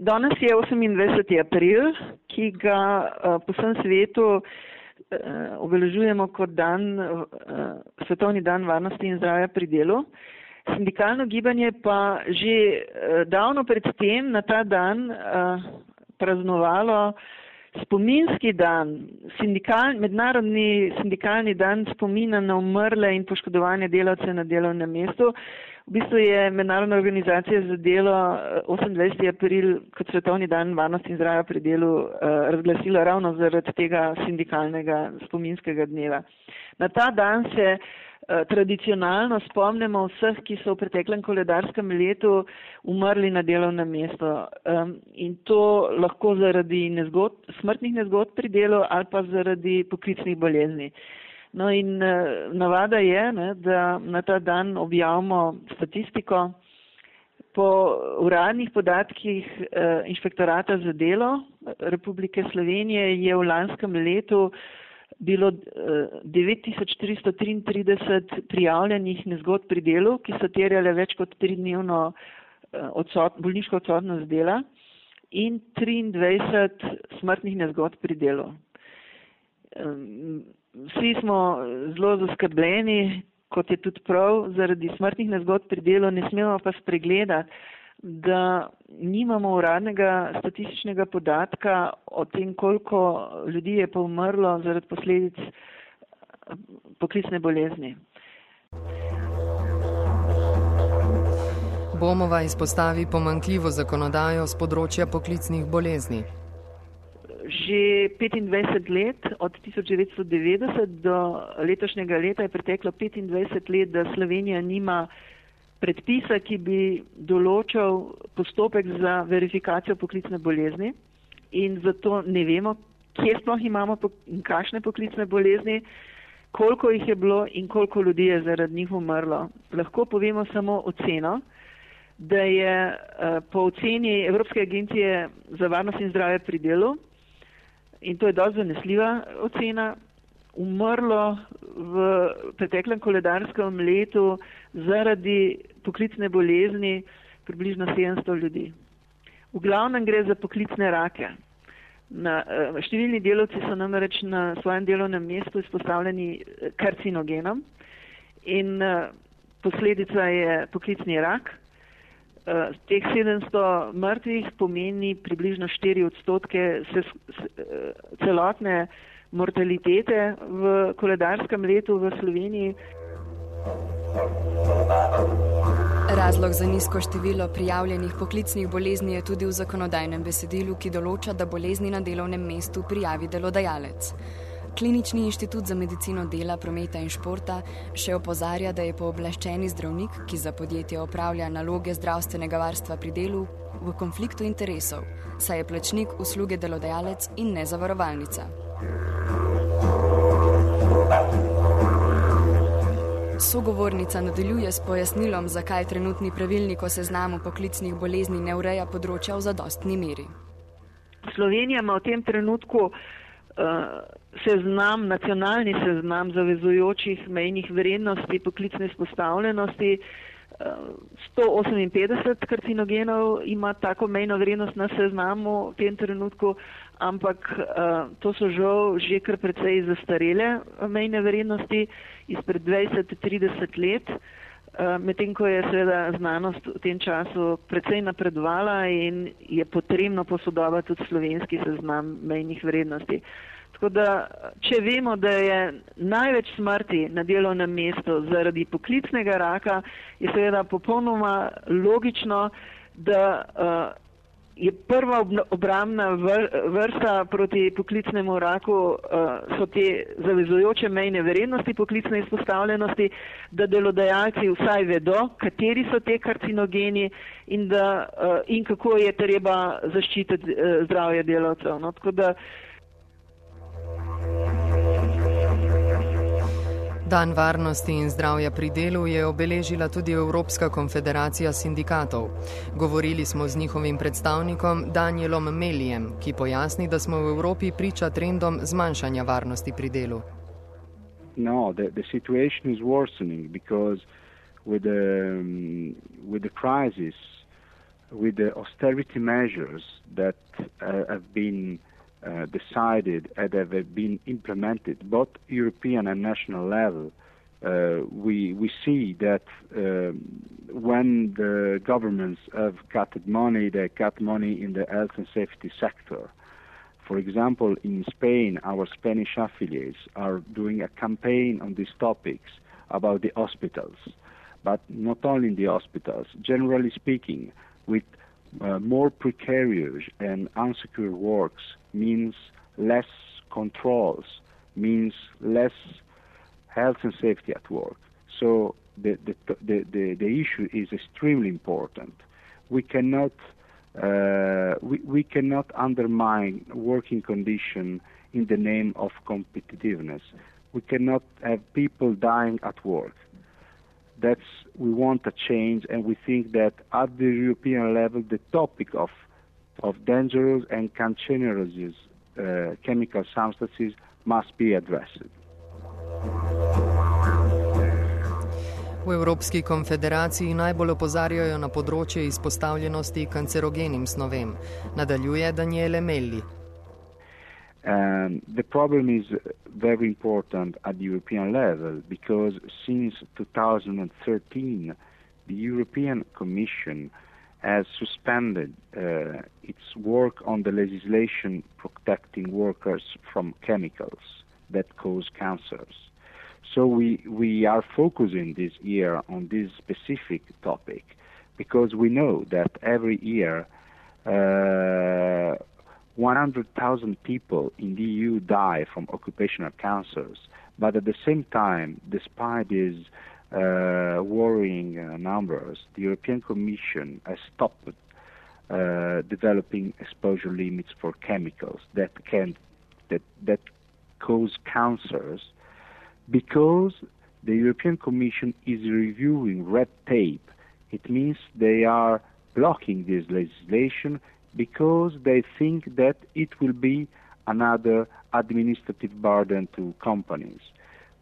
Danes je 28. april, ki ga uh, po vsem svetu uh, obeležujemo kot dan, uh, svetovni dan varnosti in zdravja pri delu. Sindikalno gibanje pa že davno predtem na ta dan praznovalo spominski dan, sindikal, mednarodni sindikalni dan spomina na umrle in poškodovane delavce na delovnem mestu. V bistvu je Mednarodna organizacija za delo 28. april kot svetovni dan varnosti in zdravja pri delu uh, razglasila ravno zaradi tega sindikalnega spominskega dneva. Na ta dan se Eh, tradicionalno spomnimo vseh, ki so v preteklem koledarskem letu umrli na delovnem mestu. In to lahko zaradi nezgod, smrtnih nezgod pri delu ali pa zaradi poklicnih bolezni. No in eh, navada je, ne, da na ta dan objavimo statistiko. Po uradnih podatkih eh, inšpektorata za delo Republike Slovenije je v lanskem letu bilo 9433 eh, prijavljenih nezgod pri delu, ki so terjale več kot tridnevno eh, odsot, bolniško odsotnost dela in 23 smrtnih nezgod pri delu. Vsi smo zelo zaskrbljeni, kot je tudi prav, zaradi smrtnih nezgod pri delu, ne smemo pa spregledati, da nimamo uradnega statističnega podatka o tem, koliko ljudi je pa umrlo zaradi posledic eh, poklicne bolezni. Bomova izpostavi pomankljivo zakonodajo z področja poklicnih bolezni. Že 25 let, od 1990 do letošnjega leta je preteklo 25 let, da Slovenija nima predpisa, ki bi določal postopek za verifikacijo poklicne bolezni in zato ne vemo, kje sploh imamo in kakšne poklicne bolezni, koliko jih je bilo in koliko ljudi je zaradi njih umrlo. Lahko povemo samo oceno, da je uh, po oceni Evropske agencije za varnost in zdravje pri delu, in to je dosti zanesljiva ocena, umrlo v preteklem koledarskem letu zaradi poklicne bolezni približno 700 ljudi. V glavnem gre za poklicne rake. Na, eh, številni delovci so namreč na svojem delovnem mestu izpostavljeni eh, karcinogenom in uh, posledica je poklicni rak. Uh, teh 700 mrtvih pomeni približno 4 odstotke se, se, celotne mortalitete v koledarskem letu v Sloveniji. Razlog za nizko število prijavljenih poklicnih bolezni je tudi v zakonodajnem besedilu, ki določa, da bolezni na delovnem mestu prijavi delodajalec. Klinični inštitut za medicino dela, prometa in športa še opozarja, da je pooblaščeni zdravnik, ki za podjetje opravlja naloge zdravstvenega varstva pri delu, v konfliktu interesov, saj je plačnik usluge delodajalec in ne zavarovalnica. Sogovornica nadaljuje s pojasnilom, zakaj trenutni pravilnik o seznamu poklicnih bolezni ne ureja področja v zadostni meri. Slovenija ima v tem trenutku uh, seznam, nacionalni seznam zavezujočih mejnih vrednosti poklicne izpostavljenosti. Uh, 158 karcinogenov ima tako mejno vrednost na seznamu v tem trenutku, ampak uh, to so žal že kar precej zastarele mejne vrednosti izpred 20-30 let, medtem ko je seveda znanost v tem času precej napredovala in je potrebno posodobati tudi slovenski seznam mejnih vrednosti. Tako da, če vemo, da je največ smrti na delovnem mestu zaradi poklicnega raka, je seveda popolnoma logično, da uh, je prva obramna vrsta proti poklicnemu raku, uh, so te zavezujoče mejne vrednosti poklicne izpostavljenosti, da delodajalci vsaj vedo, kateri so te karcinogeni in, da, uh, in kako je treba zaščititi uh, zdravje delavcev. No? Tako da uh, Dan varnosti in zdravja pri delu je obeležila tudi Evropska konfederacija sindikatov. Govorili smo z njihovim predstavnikom Danielom Melijem, ki pojasni, da smo v Evropi priča trendom zmanjšanja varnosti pri delu. No, the, the situation is worsening because with the, um, with the crisis with the austerity measures that uh, have been uh, decided and have been implemented, both European and national level, uh, we we see that um, when the governments have cut money, they cut money in the health and safety sector. For example, in Spain, our Spanish affiliates are doing a campaign on these topics about the hospitals, but not only in the hospitals. Generally speaking, with uh, more precarious and unsecure works means less controls, means less health and safety at work. So the, the, the, the, the issue is extremely important. We cannot, uh, we, we cannot undermine working condition in the name of competitiveness. We cannot have people dying at work. That's we want a change, and we think that at the European level, the topic of of dangerous and cancerous uh, chemical substances must be addressed. V Evropski konfederaciji najbolj opozarjajo na področje izpostavljenosti kancerogenim snovem. Nadaljuje Daniele Melli. Um, the problem is very important at the European level because since 2013, the European Commission has suspended uh, its work on the legislation protecting workers from chemicals that cause cancers. So we, we are focusing this year on this specific topic because we know that every year uh, 100,000 people in the EU die from occupational cancers, but at the same time, despite uh, worrying uh, numbers, the European Commission has stopped uh, developing exposure limits for chemicals that can that that cause cancers because the European Commission is reviewing red tape. It means they are blocking this legislation because they think that it will be another administrative burden to companies.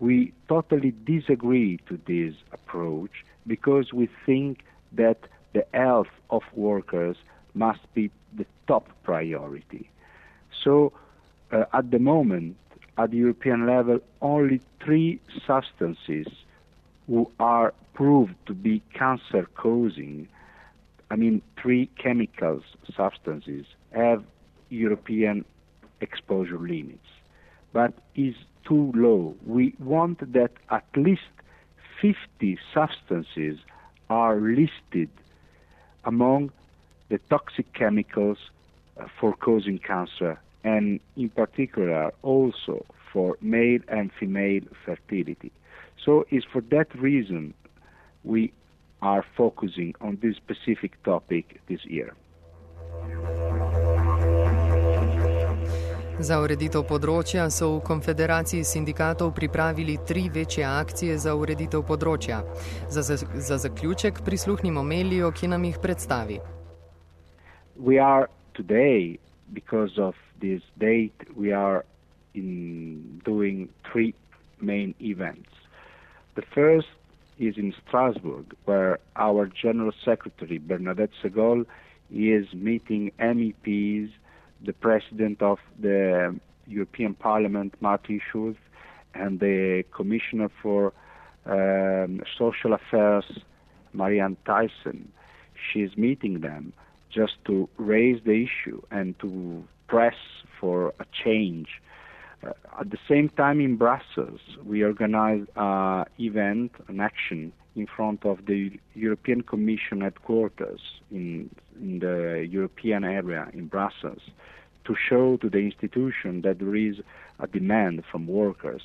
We totally disagree to this approach because we think that the health of workers must be the top priority. So, uh, at the moment, at the European level, only three substances who are proved to be cancer causing I mean, three chemicals substances have European exposure limits, but is too low. We want that at least 50 substances are listed among the toxic chemicals uh, for causing cancer and in particular also for male and female fertility. So it's for that reason we are focusing on this specific topic this year. Za ureditev področja so v Konfederaciji sindikatov pripravili tri večje akcije za ureditev področja. Za, za, za zaključek prisluhnimo Melijo, ki nam jih predstavi. We are today, because of this date, we are in doing three main events. The first is in Strasbourg, where our General Secretary, Bernadette Segol, is meeting MEPs, the President of the European Parliament, Martin Schulz, and the Commissioner for um, Social Affairs, Marianne Tyson. She's meeting them just to raise the issue and to press for a change at the same time, in Brussels, we organized an event, an action in front of the European Commission headquarters in, in the European area in Brussels to show to the institution that there is a demand from workers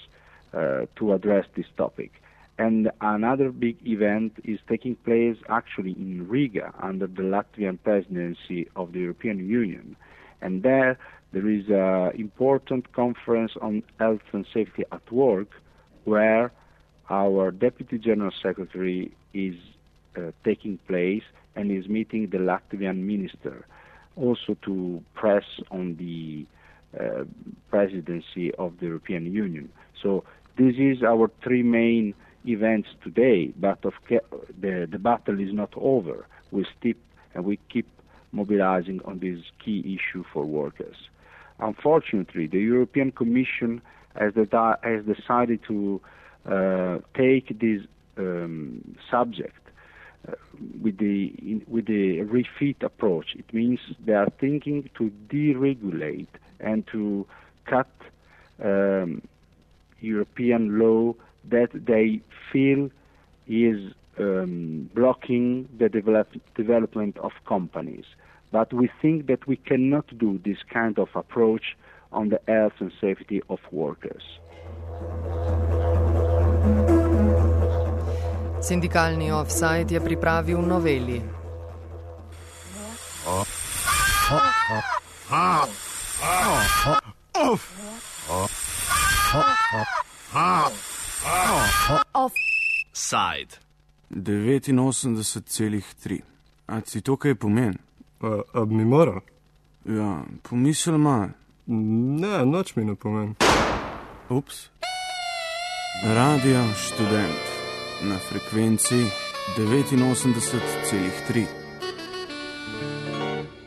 uh, to address this topic. And another big event is taking place actually in Riga under the Latvian presidency of the European Union. And there there is an important conference on health and safety at work where our Deputy General Secretary is uh, taking place and is meeting the Latvian minister also to press on the uh, presidency of the European Union. So this is our three main events today, but of the, the battle is not over. We still, and we keep mobilizing on this key issue for workers. Unfortunately, the European Commission has, has decided to uh, take this um, subject uh, with the in, with the refit approach. It means they are thinking to deregulate and to cut um, European law that they feel is um, blocking the develop, development of companies. But we think that we cannot do this kind of approach on the health and safety of workers. Sindikalni offside je pripravil noveli. Offside. 89,3. A si to kaj pomeni? A, a mi mora? Ja, pomisel ima. Ne, noč mi ne pomeni. Ups. Radio študent na frekvenci 89,3.